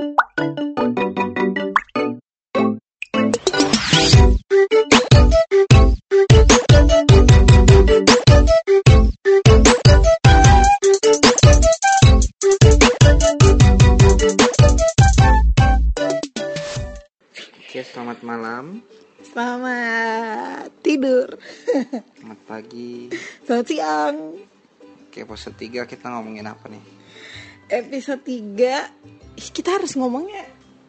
Oke, selamat malam, Selamat tidur. selamat pagi. Selamat siang. Oke, pose 3 kita ngomongin apa nih? Episode 3 Ih, kita harus ngomongnya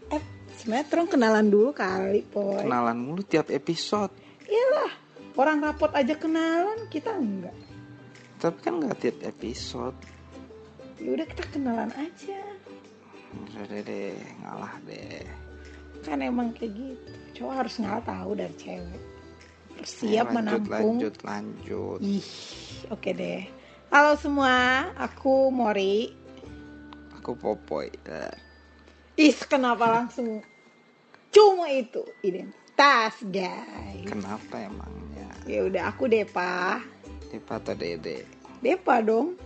eh, sinetron kenalan dulu kali, Poy. Kenalan mulu tiap episode. Iyalah, orang rapot aja kenalan, kita enggak. Tapi kan nggak tiap episode. Ya udah kita kenalan aja. Udah deh, deh, ngalah deh. Kan emang kayak gitu. Cowok harus ngalah tahu dari cewek. Harus siap Ayo, lanjut, menampung. lanjut, lanjut. Ih, oke deh. Halo semua, aku Mori. Aku popoy. Eh, Ih, kenapa langsung cuma itu identitas, guys. Kenapa emangnya? Ya udah aku Depa. Depa atau Dede? Depa dong.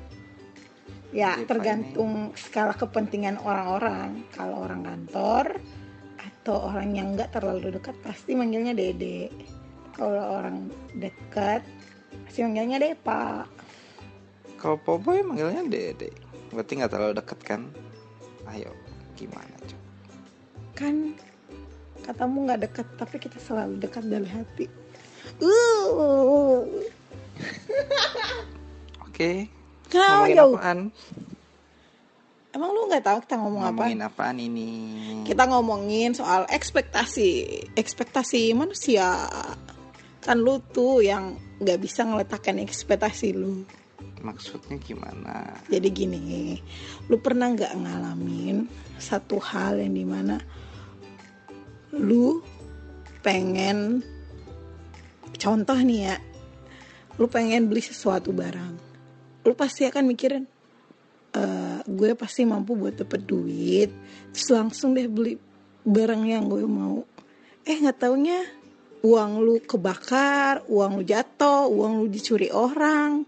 Ya, Depa tergantung skala kepentingan orang-orang. Kalau orang kantor atau orang yang nggak terlalu dekat pasti manggilnya Dede. Kalau orang dekat pasti manggilnya Depa. Kalau popoy manggilnya Dede. Berarti nggak terlalu deket kan? Ayo, gimana coba? Kan katamu nggak dekat, tapi kita selalu dekat dari hati. Uh. Oke, Kenapa ngomongin jauh? apaan? Emang lu nggak tahu kita ngomong apa? Ngomongin apaan ini? Kita ngomongin soal ekspektasi, ekspektasi manusia. Kan lu tuh yang nggak bisa ngeletakkan ekspektasi lu. Maksudnya gimana? Jadi gini, lu pernah nggak ngalamin satu hal yang di mana lu pengen, contoh nih ya, lu pengen beli sesuatu barang, lu pasti akan mikirin, "Eh, gue pasti mampu buat dapet duit, terus langsung deh beli barang yang gue mau. Eh nggak taunya uang lu kebakar, uang lu jatuh, uang lu dicuri orang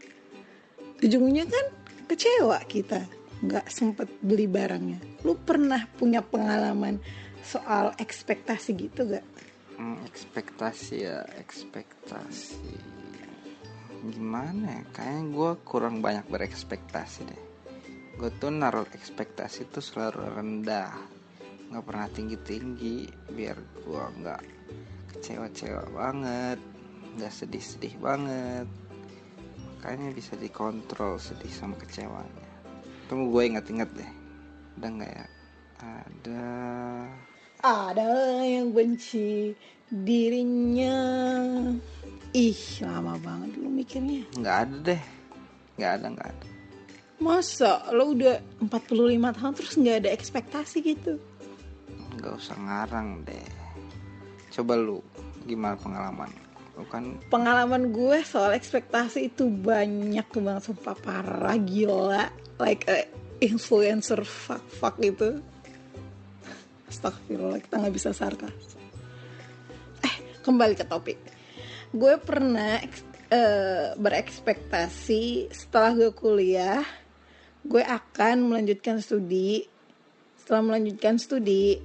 ujungnya kan kecewa kita nggak sempet beli barangnya lu pernah punya pengalaman soal ekspektasi gitu gak Hmm, ekspektasi ya, ekspektasi. Gimana ya? Kayaknya gue kurang banyak berekspektasi deh. Gue tuh naruh ekspektasi tuh selalu rendah, nggak pernah tinggi tinggi, biar gue nggak kecewa-cewa banget, nggak sedih-sedih banget. Makanya bisa dikontrol sedih sama kecewanya. Tunggu gue inget-inget deh. Udah nggak ya? Ada. ada yang benci dirinya ih lama banget lu mikirnya nggak ada deh nggak ada nggak ada masa lo udah 45 tahun terus nggak ada ekspektasi gitu nggak usah ngarang deh coba lu gimana pengalaman lu kan. Pengalaman gue soal ekspektasi itu banyak banget sumpah parah gila. Like a influencer fuck fuck itu Astagfirullah kita nggak bisa sarkas. Eh kembali ke topik. Gue pernah eh, berekspektasi setelah gue kuliah gue akan melanjutkan studi. Setelah melanjutkan studi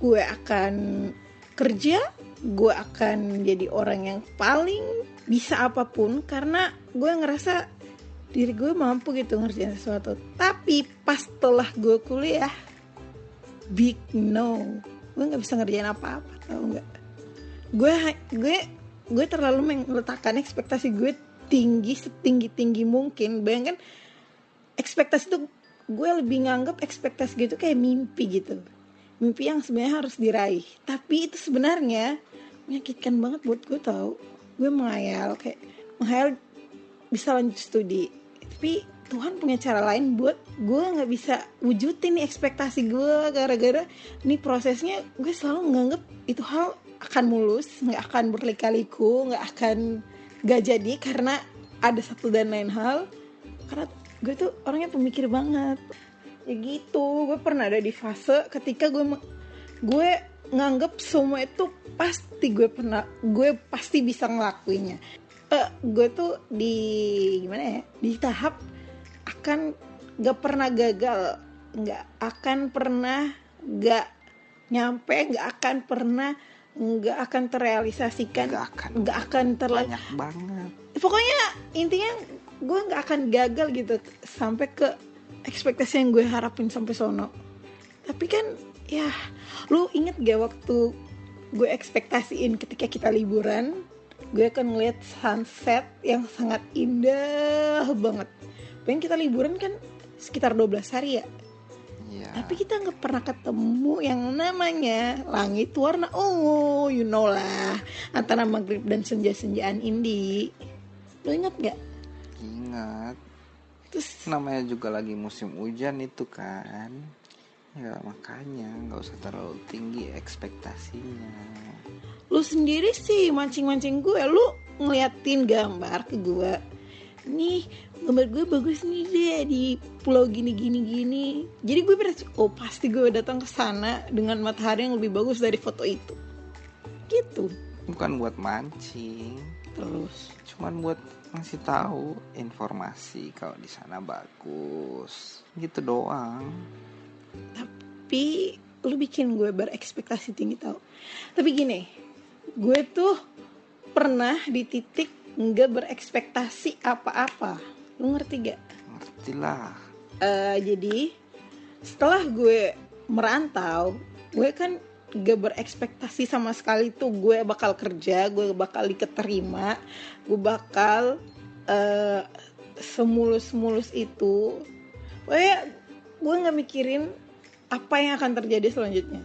gue akan kerja gue akan jadi orang yang paling bisa apa pun karena gue ngerasa diri gue mampu gitu ngerjain sesuatu. Tapi pas setelah gue kuliah big no. Gue nggak bisa ngerjain apa-apa tau nggak? Gue gue gue terlalu meletakkan ekspektasi gue tinggi setinggi tinggi mungkin. Bayangkan ekspektasi itu gue lebih nganggap ekspektasi gitu kayak mimpi gitu mimpi yang sebenarnya harus diraih. Tapi itu sebenarnya menyakitkan banget buat gue tau. Gue menghayal kayak menghayal bisa lanjut studi. Tapi Tuhan punya cara lain buat gue nggak bisa wujudin nih ekspektasi gue gara-gara nih prosesnya gue selalu menganggap itu hal akan mulus nggak akan berlika-liku nggak akan gak jadi karena ada satu dan lain hal. Karena gue tuh orangnya pemikir banget ya gitu gue pernah ada di fase ketika gue gue nganggep semua itu pasti gue pernah gue pasti bisa ngelakuinnya eh gue tuh di gimana ya di tahap akan gak pernah gagal nggak akan pernah nggak nyampe nggak akan pernah nggak akan terrealisasikan Nggak akan. nggak akan terla banyak banget pokoknya intinya gue nggak akan gagal gitu sampai ke ekspektasi yang gue harapin sampai sono. Tapi kan ya lu inget gak waktu gue ekspektasiin ketika kita liburan gue akan ngeliat sunset yang sangat indah banget. Pengen kita liburan kan sekitar 12 hari ya? Iya. tapi kita nggak pernah ketemu yang namanya langit warna ungu you know lah. Antara maghrib dan senja-senjaan indi. Lo ingat nggak? Ingat terus namanya juga lagi musim hujan itu kan. Ya makanya nggak usah terlalu tinggi ekspektasinya. Lu sendiri sih mancing-mancing gue. Lu ngeliatin gambar ke gue. Nih gambar gue bagus nih deh di pulau gini gini gini. Jadi gue berarti oh pasti gue datang ke sana dengan matahari yang lebih bagus dari foto itu. Gitu. Bukan buat mancing terus cuman buat ngasih tahu informasi kalau di sana bagus. Gitu doang. Tapi lu bikin gue berekspektasi tinggi tau? Tapi gini gue tuh pernah di titik nggak berekspektasi apa-apa. Lu ngerti gak ngerti lah. Eh, jadi setelah gue merantau gue kan gak berekspektasi sama sekali tuh gue bakal kerja gue bakal diterima gue bakal eh, semulus-mulus itu. Pokoknya gue nggak mikirin apa yang akan terjadi selanjutnya.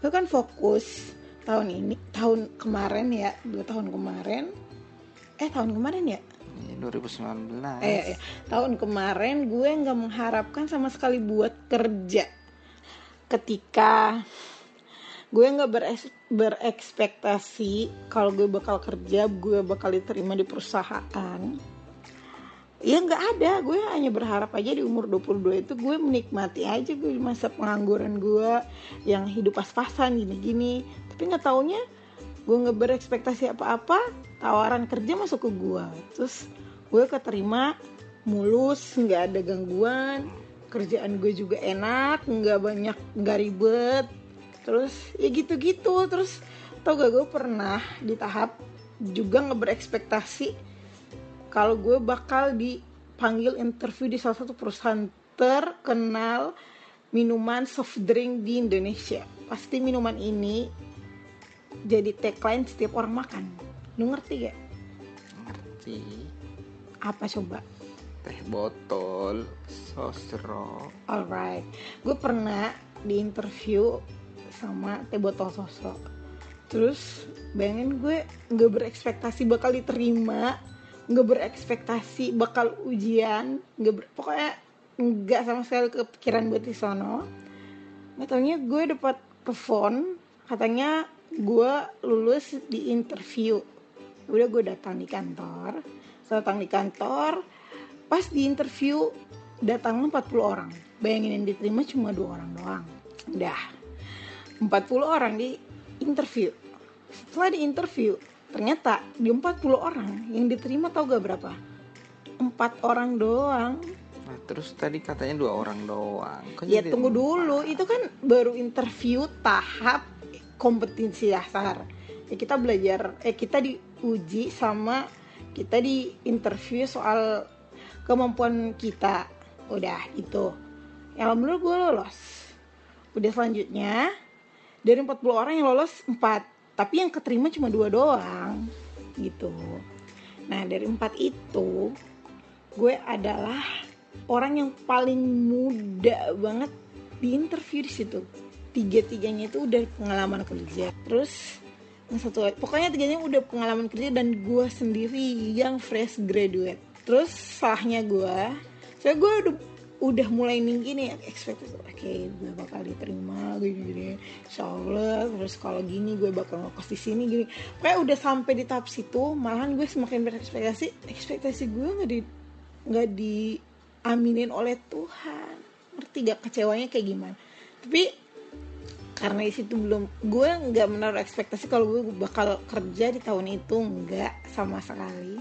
Gue kan fokus tahun ini tahun kemarin ya dua tahun kemarin. Eh tahun kemarin ya? Ini 2019 eh, eh, tahun kemarin gue nggak mengharapkan sama sekali buat kerja. Ketika gue nggak beres- berekspektasi kalau gue bakal kerja gue bakal diterima di perusahaan. Ya nggak ada. Gue hanya berharap aja di umur 22 itu gue menikmati aja gue masa pengangguran gue yang hidup pas-pasan gini-gini. Tapi nggak taunya gue nggak berekspektasi apa-apa tawaran kerja masuk ke gue. Terus gue keterima mulus nggak ada gangguan. Kerjaan gue juga enak nggak banyak nggak ribet terus ya gitu-gitu. Terus tau gak gue pernah di tahap juga nggak berekspektasi kalau gue bakal dipanggil interview di salah satu perusahaan terkenal minuman soft drink di Indonesia. Pasti minuman ini jadi tagline setiap orang makan. Lu ngerti gak? Ngerti. Apa coba? Teh botol sosro alright. Gue pernah di interview sama teh botol sosok. Terus bayangin gue nggak berekspektasi bakal diterima nggak berekspektasi bakal ujian nggak ber- pokoknya nggak sama sekali kepikiran buat di sono. Nggak taunya gue dapat telepon katanya gue lulus di interview. Udah gue datang di kantor datang di kantor pas di interview datang 40 orang. Bayangin yang diterima cuma dua orang doang. Udah 40 orang di interview. Setelah di interview ternyata di 40 orang yang diterima tau gak berapa? Empat orang doang. Nah terus tadi katanya dua orang doang. Kok ya tunggu empat? dulu. Itu kan baru interview tahap kompetensi dasar. Ya kita belajar eh kita diuji sama kita di interview soal kemampuan kita. Udah itu. Ya alhamdulillah gue lolos. Udah selanjutnya dari 40 orang yang lolos 4 tapi yang keterima cuma dua doang gitu. Nah dari empat itu gue adalah orang yang paling muda banget di interview di situ. Tiga tiganya itu udah pengalaman kerja. Terus yang satu pokoknya tiganya udah pengalaman kerja dan gue sendiri yang fresh graduate. Terus salahnya gue saya gue udah udah mulai tinggi nih ekspektasi oke gue bakal diterima gue gini insya Allah terus kalau gini gue bakal ngekos di sini gini. Kayak udah sampai di tahap situ malahan gue semakin berekspektasi ekspektasi gue nggak di nggak diaminin oleh Tuhan. Ngerti gak kecewanya kayak gimana? Tapi karena di situ belum gue nggak menaruh ekspektasi kalau gue bakal kerja di tahun itu nggak sama sekali.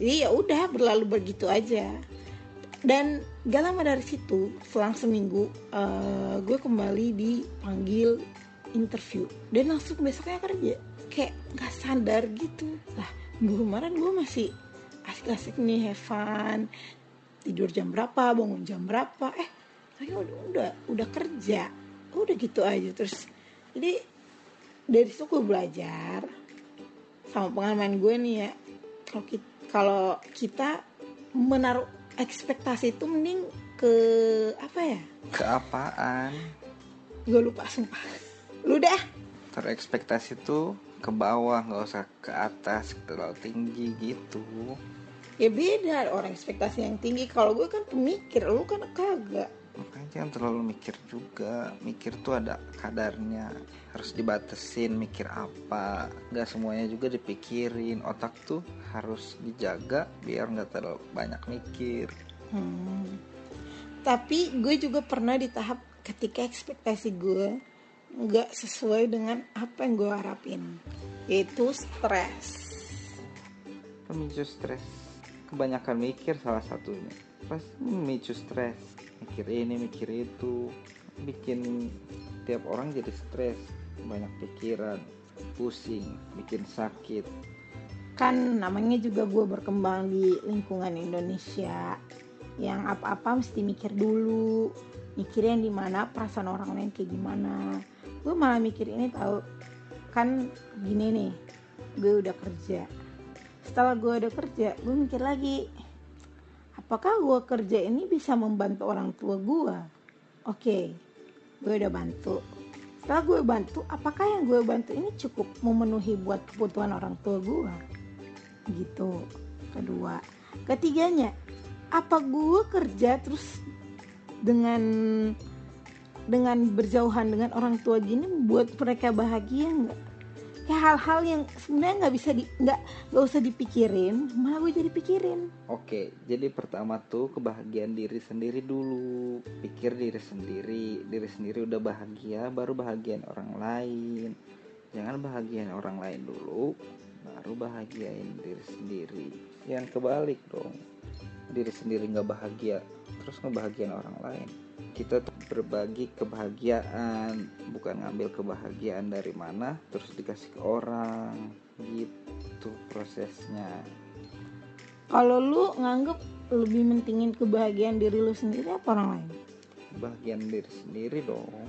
Jadi ya udah berlalu begitu aja dan gak lama dari situ selang seminggu eh, gue kembali dipanggil interview. Dan langsung besoknya kerja. Kayak nggak sadar gitu. Lah minggu kemarin gue masih asik-asik nih have fun. Tidur jam berapa bangun jam berapa. Eh tapi udah udah kerja. Udah gitu aja. Terus jadi dari situ gue belajar sama pengalaman gue nih ya. Kalau kita menaruh ekspektasi itu mending ke apa ya? Keapaan gue lupa sumpah. Lu dah taruh ekspektasi tuh ke bawah nggak usah ke atas terlalu tinggi gitu. Ya beda orang ekspektasi yang tinggi. Kalau gue kan pemikir lu kan kagak makanya jangan terlalu mikir juga. Mikir tuh ada kadarnya. Harus dibatesin mikir apa. Nggak semuanya juga dipikirin. Otak tuh harus dijaga biar nggak terlalu banyak mikir. Hmm. Tapi gue juga pernah di tahap ketika ekspektasi gue nggak sesuai dengan apa yang gue harapin, yaitu stres. pemicu stres kebanyakan mikir salah satunya. Pasti memicu stres mikir ini mikir itu bikin tiap orang jadi stres. Banyak pikiran pusing bikin sakit. Kan namanya juga gue berkembang di lingkungan Indonesia. Yang apa-apa mesti mikir dulu, mikirin di mana perasaan orang lain kayak gimana. Gue malah mikir ini tahu kan gini nih, gue udah kerja. Setelah gue udah kerja, gue mikir lagi, apakah gue kerja ini bisa membantu orang tua gue? Oke, gue udah bantu. Setelah gue bantu, apakah yang gue bantu ini cukup memenuhi buat kebutuhan orang tua gue? Gitu. Kedua, ketiganya, apa gue kerja terus dengan dengan berjauhan dengan orang tua gini buat mereka bahagia nggak? Kayak hal-hal yang sebenarnya nggak bisa di nggak nggak usah dipikirin, malah gue jadi pikirin. Oke, jadi pertama tuh kebahagiaan diri sendiri dulu. Pikir diri sendiri, diri sendiri udah bahagia, baru bahagian orang lain. Jangan bahagian orang lain dulu, baru bahagiain diri sendiri. Yang kebalik dong. Diri sendiri nggak bahagia, terus ngebahagiain orang lain. Kita tuh berbagi kebahagiaan, bukan ngambil kebahagiaan dari mana, terus dikasih ke orang. Gitu prosesnya. Kalau lu nganggep lebih mentingin kebahagiaan diri lu sendiri apa orang lain? bagian diri sendiri dong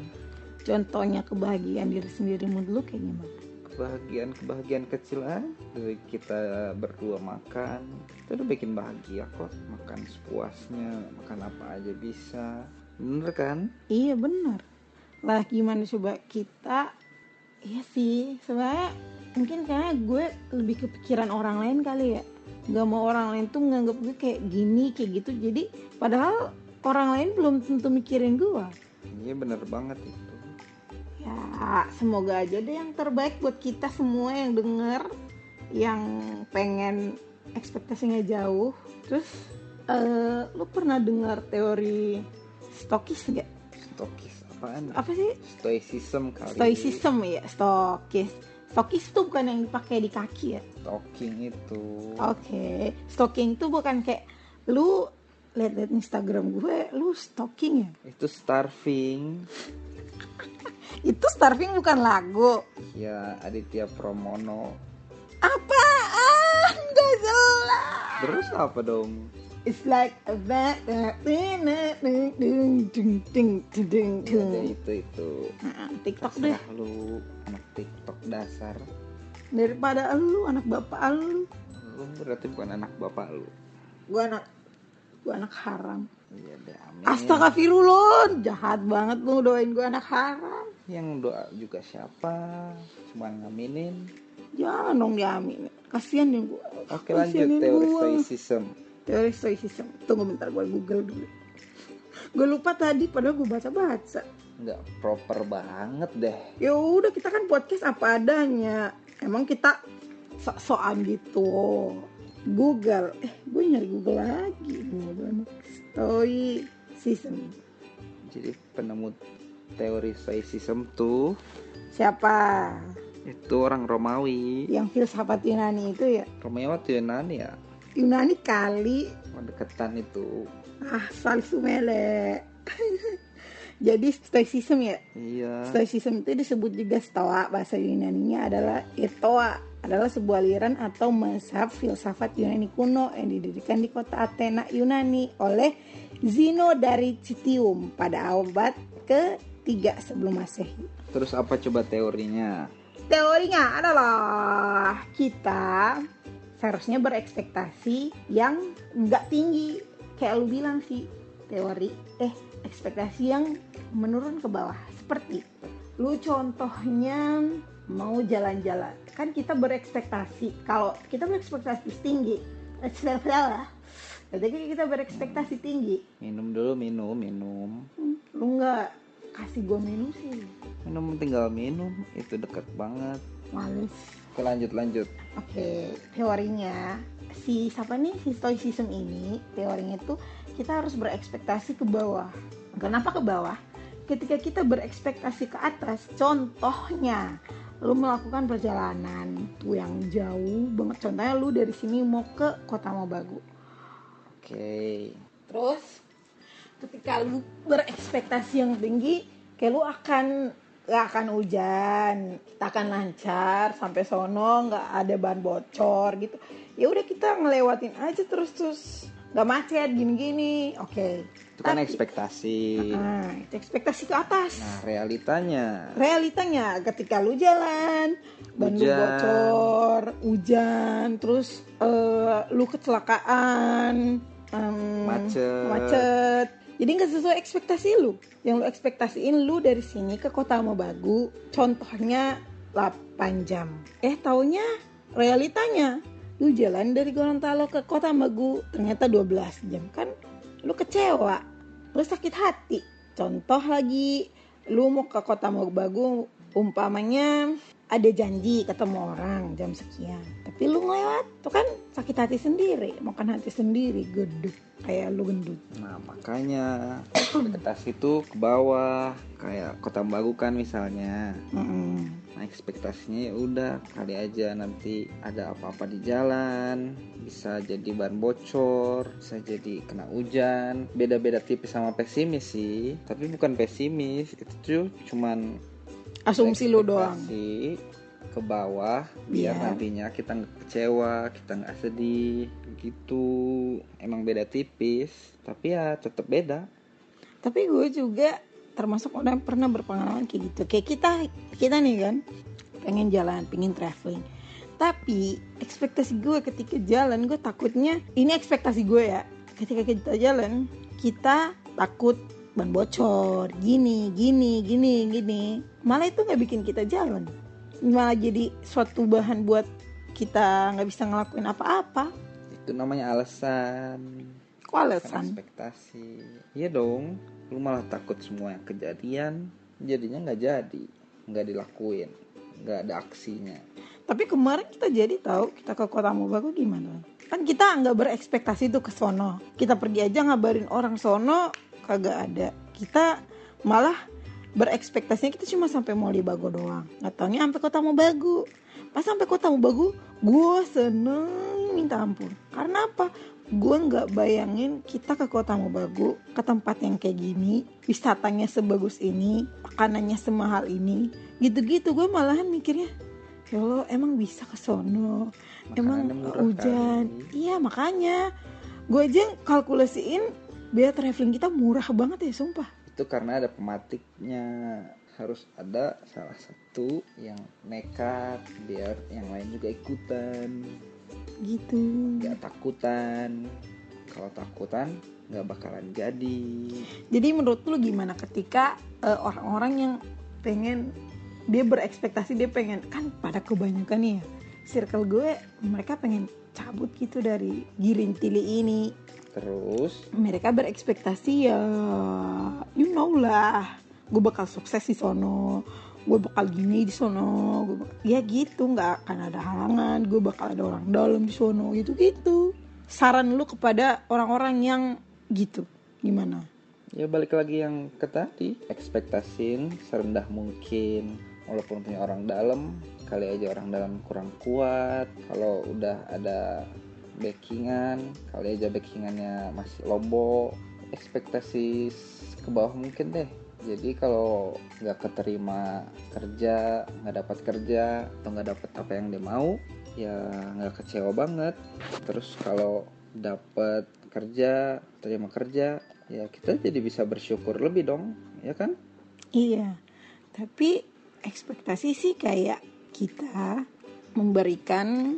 Contohnya kebahagiaan diri sendiri menurut lu kayak gimana? kebahagiaan kebahagiaan kecil aja dari kita berdua makan itu udah bikin bahagia kok makan sepuasnya makan apa aja bisa bener kan Iya benar. Lah gimana coba kita? Iya sih sebenarnya mungkin karena gue lebih kepikiran orang lain kali ya. Gak mau orang lain tuh nganggap gue kayak gini kayak gitu. Jadi padahal orang lain belum tentu mikirin gue. iya bener banget itu Ya semoga aja deh yang terbaik buat kita semua yang denger, yang pengen ekspektasinya jauh. Terus eh, lu pernah dengar teori stokis nggak? stokis apaan Apa sih? stoicism kali Stoicism ya, stokis. Stokis itu bukan yang dipakai di kaki ya. stalking itu Oke, stalking itu bukan kayak lu lihat-lihat Instagram gue, lu stalking ya. itu starving Itu starving bukan lagu. ya Aditya Promono Apaan? Gak jelas. terus apa dong It's like a bat ding ding ding ding ding ding ya, itu itu Nah, TikTok deh lu anak TikTok dasar daripada lu anak bapak lu. lu berarti bukan anak bapak lu Gue anak gue anak haram. iya deh amin Astagfirullah, jahat banget lu doain gue anak haram. yang doa juga siapa cuma ngaminin Jangan dong diamin. Kasian yang gue. oke lanjut teori stoicism Teori stoicism. Tunggu bentar gue google dulu. Gue lupa tadi padahal gue baca-baca. nggak proper banget deh Ya udah kita kan podcast apa adanya. Emang kita sok-sokan gitu. Google. Eh, gue nyari Google lagi. Stoicism. jadi penemu teori stoicism tuh Siapa? itu orang Romawi Yang filsafat Yunani itu ya? Tuh Yunani ya Yunani kali. deketan itu. Ah salsu mele. Jadi stoicism ya? Iya. Stoicism itu disebut juga stoa bahasa Yunani-nya adalah etoa. Adalah sebuah aliran atau mazhab filsafat Yunani kuno yang didirikan di kota Athena Yunani oleh Zeno dari Citium pada abad ke-3 sebelum Masehi. terus apa coba teorinya? Teorinya adalah kita seharusnya berekspektasi yang nggak tinggi. Kayak lu bilang sih teori eh ekspektasi yang menurun ke bawah. Seperti lu contohnya mau jalan-jalan. Kan kita berekspektasi. Kalau kita berekspektasi tinggi lah berarti kita berekspektasi tinggi. Minum dulu minum minum. Hmm, lu nggak kasih gue minum sih. Minum tinggal minum. Itu deket banget. Males Oke lanjut lanjut Oke, teorinya si siapa nih si stoicism ini teorinya itu kita harus berekspektasi ke bawah. Kenapa ke bawah? Ketika kita berekspektasi ke atas, contohnya lu melakukan perjalanan tuh yang jauh banget. Contohnya lu dari sini mau ke Kota Mobagu. Oke Terus ketika lu berekspektasi yang tinggi, kayak lu akan gak akan hujan, kita akan lancar sampai sono nggak ada ban bocor gitu. Ya udah kita ngelewatin aja terus terus nggak macet gini-gini. Oke. itu kan Tapi- ekspektasi Nah, itu ekspektasi ke atas. nah realitanya Realitanya ketika lu jalan, ban lu bocor, hujan, terus eh, lu kecelakaan, em, Macet. macet. Jadi nggak sesuai ekspektasi lu. Yang lu ekspektasiin lu dari sini ke Kota Mobagu, contohnya 8 jam. Eh taunya realitanya lu jalan dari Gorontalo ke Kota Mobagu ternyata 12 jam kan lu kecewa lu sakit hati contoh lagi lu mau ke kota Mobagu umpamanya ada janji ketemu orang jam sekian. Tapi lu ngelewat tuh kan sakit hati sendiri makan hati sendiri gedut kayak lu gendut. Nah makanya ekspektasi itu ke bawah kayak kota baru kan misalnya. Mm-mm. Nah ekspektasinya ya udah kali aja nanti ada apa-apa di jalan bisa jadi ban bocor bisa jadi kena hujan. Beda-beda tipis sama pesimis sih tapi bukan pesimis itu tuh cuman asumsi lu doang. Ke bawah biar Iya. nantinya kita nggak kecewa kita nggak sedih gitu. Emang beda tipis tapi ya tetap beda. Tapi gue juga termasuk orang yang pernah berpengalaman kayak gitu. Kayak kita kita nih kan pengen jalan pengen traveling. Tapi ekspektasi gue ketika jalan gue takutnya ini ekspektasi gue ya. Ketika kita jalan kita takut ban bocor gini gini gini gini. Malah itu nggak bikin kita jalan. Malah jadi suatu bahan buat kita nggak bisa ngelakuin apa-apa. Itu namanya alasan. Kok alasan? Ekspektasi. Iya dong lu malah takut semua yang kejadian jadinya nggak jadi nggak dilakuin nggak ada aksinya. Tapi kemarin kita jadi tahu kita ke kota Mobagu gimana? Kan kita nggak berekspektasi tuh ke sono. Kita pergi aja ngabarin orang sono kagak ada. Kita malah berekspektasinya kita cuma sampai Mobagu doang. Nggak taunya sampai kota Mobagu. Pas sampai kota Mobagu, gue seneng minta ampun. Karena apa? Gue nggak bayangin kita ke kota Mobagu, ke tempat yang kayak gini, wisatanya sebagus ini, makanannya semahal ini, gitu-gitu. Gue malahan mikirnya, ya Allah emang bisa ke sono emang hujan kali. iya makanya gue aja kalkulasiin biaya traveling kita murah banget ya sumpah. Itu karena ada pematiknya. Harus ada salah satu yang nekat biar yang lain juga ikutan. Gitu. Nggak takutan. Kalau takutan nggak bakalan jadi. Jadi menurut lu gimana ketika eh, orang-orang yang pengen dia berekspektasi dia pengen kan pada kebanyakan nih ya circle gue mereka pengen cabut gitu dari Girintili ini terus? Mereka berekspektasi ya you know lah. Gue bakal sukses di sono. Gue bakal gini di sono. Gue bakal- ya gitu nggak akan ada halangan. Gue bakal ada orang dalam di sono gitu gitu saran lu kepada orang-orang yang gitu gimana? Ya balik lagi yang ke tadi ekspektasin serendah mungkin. Walaupun punya orang dalam kali aja orang dalam kurang kuat. Kalau udah ada backingan kali aja backingannya masih lombok ekspektasi ke bawah mungkin deh. Jadi kalau nggak keterima kerja nggak dapat kerja atau nggak dapat apa yang dia mau ya nggak kecewa banget. Terus kalau dapat kerja terima kerja ya kita jadi bisa bersyukur lebih dong ya kan? Iya, tapi ekspektasi sih kayak kita memberikan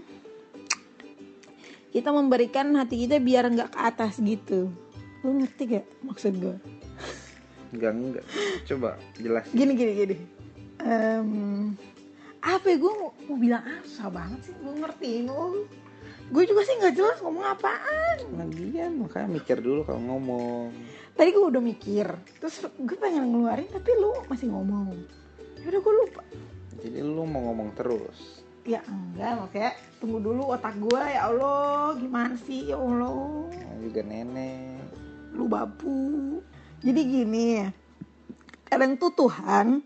kita memberikan hati kita biar nggak ke atas gitu. Lu ngerti gak maksud gue? enggak enggak coba jelasin Gini gini gini. Em, apa ya gue mau, mau bilang susah banget sih gue ngertiin lu. Gue juga sih nggak jelas ngomong apaan. lagian makanya mikir dulu kalau ngomong Tadi gue udah mikir, terus gue pengen ngeluarin tapi lu masih ngomong. Ya udah gue lupa. jadi lu mau ngomong terus Ya enggak, makanya tunggu dulu otak gue ya Allah gimana sih ya Allah Nah, juga nenek lu babu. Jadi gini ya, kadang tuh Tuhan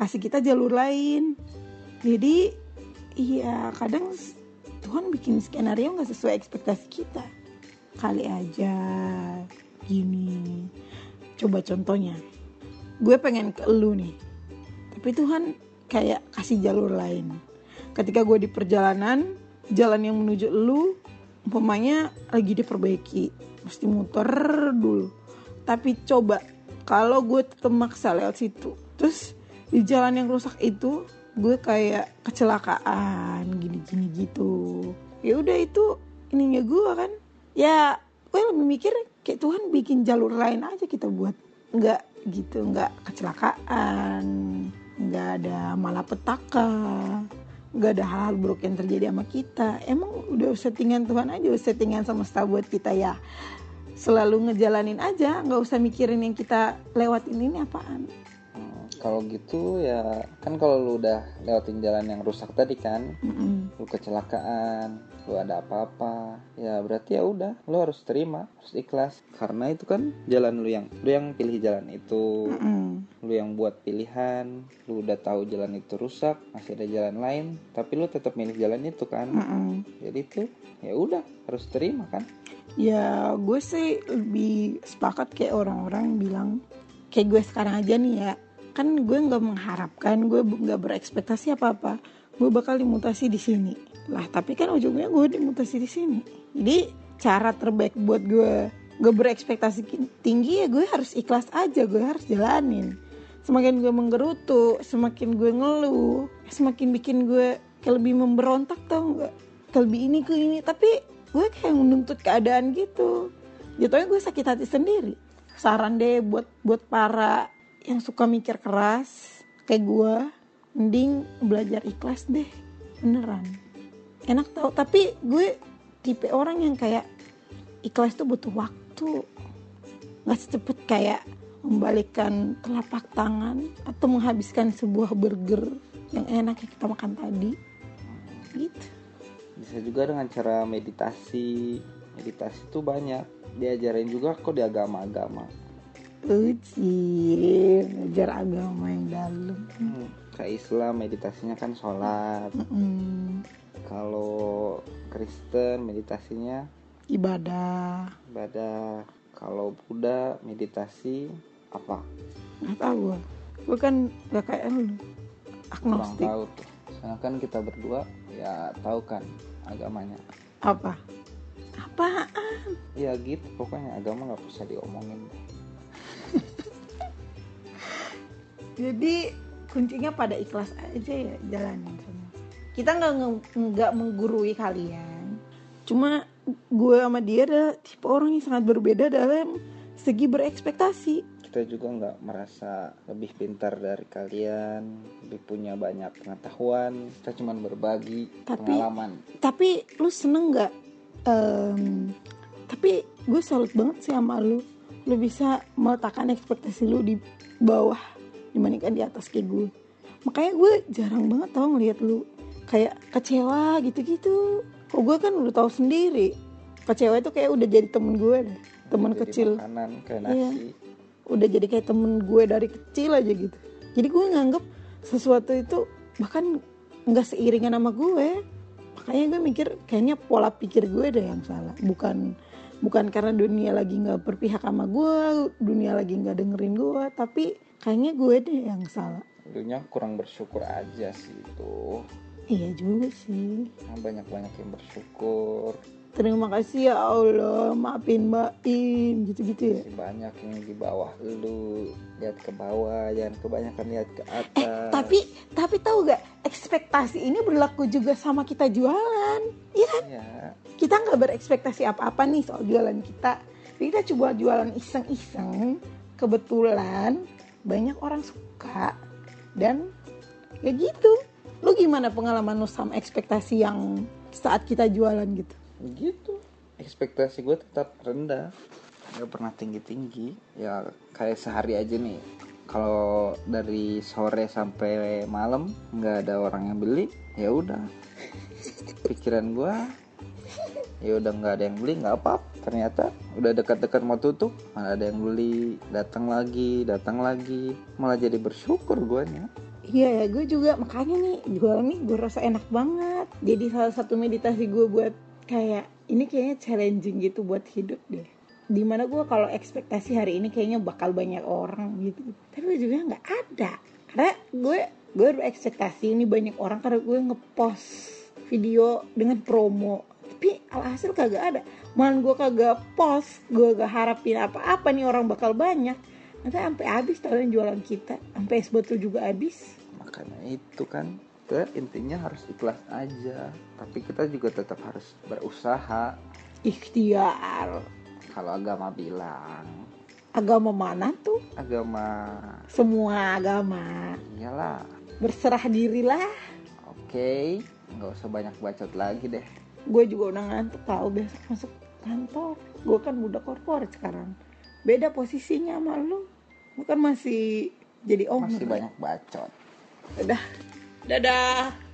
kasih kita jalur lain. Jadi iya kadang Tuhan bikin skenario nggak sesuai ekspektasi kita. Kali aja gini. Coba contohnya, gue pengen ke lu nih, tapi Tuhan kayak kasih jalur lain. Ketika gue di perjalanan, jalan yang menuju lu, umpamanya lagi diperbaiki, mesti muter dulu. Tapi coba kalau gue tetap maksa lewat situ, terus di jalan yang rusak itu gue kayak kecelakaan gini-gini gitu. Ya udah itu ininya gue kan. Ya gue lebih mikir kayak Tuhan bikin jalur lain aja kita buat nggak gitu nggak kecelakaan nggak ada malapetaka nggak ada hal-hal buruk yang terjadi sama kita. Emang udah settingan Tuhan aja udah settingan semesta buat kita ya. Selalu ngejalanin aja nggak usah mikirin yang kita lewatin ini apaan kalau gitu ya kan kalau lu udah lewatin jalan yang rusak tadi kan Mm-mm. lu kecelakaan lu ada apa-apa ya berarti ya udah lu harus terima harus ikhlas karena itu kan jalan lu yang lu yang pilih jalan itu Mm-mm. lu yang buat pilihan lu udah tahu jalan itu rusak masih ada jalan lain tapi lu tetap milih jalan itu kan Mm-mm. jadi itu ya udah harus terima kan ya gue sih lebih sepakat kayak orang-orang bilang kayak gue sekarang aja nih ya kan gue nggak mengharapkan gue nggak berekspektasi apa-apa. Gue bakal dimutasi di sini. Lah tapi kan ujungnya gue dimutasi di sini. Jadi cara terbaik buat gue gue berekspektasi tinggi ya gue harus ikhlas aja gue harus jalanin. Semakin gue menggerutu semakin gue ngeluh semakin bikin gue lebih memberontak tau nggak? Lebih ini ke ini. Tapi gue kayak menuntut keadaan gitu. Jatuhnya gue sakit hati sendiri. Saran deh buat buat para yang suka mikir keras kayak gue mending belajar ikhlas deh beneran. Enak tau tapi gue tipe orang yang kayak ikhlas tuh butuh waktu. Nggak secepat kayak membalikkan telapak tangan atau menghabiskan sebuah burger yang enak yang kita makan tadi. Gitu. Bisa juga dengan cara meditasi. Meditasi itu banyak. Diajarin juga kok di agama-agama Uci, belajar agama yang dalam. Hmm, kayak Islam meditasinya kan sholat Mm-mm. kalau Kristen meditasinya Ibadah. ibadah kalau Buddha meditasi apa Nggak tahu gue. Gue kan gak kayak lu. kurang Agnostik. tahu tuh soalnya kan kita berdua ya tahu kan agamanya Apa? Apaan? ya gitu pokoknya agama nggak usah diomongin Jadi kuncinya pada ikhlas aja ya jalanin semua. Kita nggak nggak menggurui kalian. Cuma gue sama dia adalah tipe orang yang sangat berbeda dalam segi berekspektasi. kita juga nggak merasa lebih pintar dari kalian lebih punya banyak pengetahuan kita cuma berbagi Tapi- pengalaman Tapi lu seneng nggak? Em, tapi gue salut banget sih sama lu. Lu bisa meletakkan ekspektasi lu di bawah dibandingkan di atas kayak gue. Makanya gue jarang banget tau ngeliat lu kayak kecewa gitu-gitu. Kok gue kan udah tahu sendiri. Kecewa itu kayak udah jadi temen gue deh. Temen Jadi kecil. makanan kayak Iya. nasi Udah jadi kayak temen gue dari kecil aja gitu. Jadi gue nganggep sesuatu itu bahkan nggak seiringan sama gue. makanya gue mikir kayaknya pola pikir gue deh yang salah bukan bukan karena dunia lagi nggak berpihak sama gue dunia lagi nggak dengerin gue tapi kayaknya gue deh yang salah. Dulunya kurang bersyukur aja sih itu. Iya juga sih. Nah, Banyak-banyak yang bersyukur terima kasih ya Allah. Maafin mbak Im gitu-gitu ya? Masih banyak yang di bawah lu. Lihat ke bawah Jangan kebanyakan lihat ke eh atas. tapi tapi tahu gak ekspektasi ini berlaku juga sama kita jualan iya kan? Ya kita nggak berekspektasi apa-apa nih soal jualan kita. Kita coba jualan iseng-iseng. Kebetulan banyak orang suka. Dan ya gitu. Lu gimana pengalaman lu sama ekspektasi yang saat kita jualan gitu gitu. Ekspektasi gue tetap rendah. Nggak pernah tinggi tinggi ya kayak sehari aja nih. Kalau dari sore sampai malam nggak ada orang yang beli ya udah. Pikiran gue ya udah nggak ada yang beli nggak apa ternyata udah dekat-dekat mau tutup malah ada yang beli. Datang lagi datang lagi. Malah jadi bersyukur gue nya iya ya gue juga. Makanya nih jualan nih gue rasa enak banget. Jadi salah satu meditasi gue buat kayak ini kayaknya challenging gitu buat hidup deh. Di mana gue kalau ekspektasi hari ini kayaknya bakal banyak orang gitu. Tapi juga nggak ada. Karena gue gue berekspektasi ini banyak orang karena gue ngepost video dengan promo. Tapi alhasil kagak ada. Malah gue kagak post gue gak harapin apa-apa nih orang bakal banyak. Nanti sampai habis tahun jualan kita. Sampai es botol juga habis. Makanya itu kan kita intinya harus ikhlas aja. Tapi kita juga tetap harus berusaha. Ikhtiar. Kalau agama bilang. Agama mana tuh? Agama. Semua agama. Iyalah. Berserah dirilah. Oke nggak usah banyak bacot lagi deh. Gue juga udah ngantuk tahu besok masuk kantor. Gue kan budak korporat sekarang. Beda posisinya sama lu. Lu kan masih jadi owner. Masih banyak bacot. Udah dadah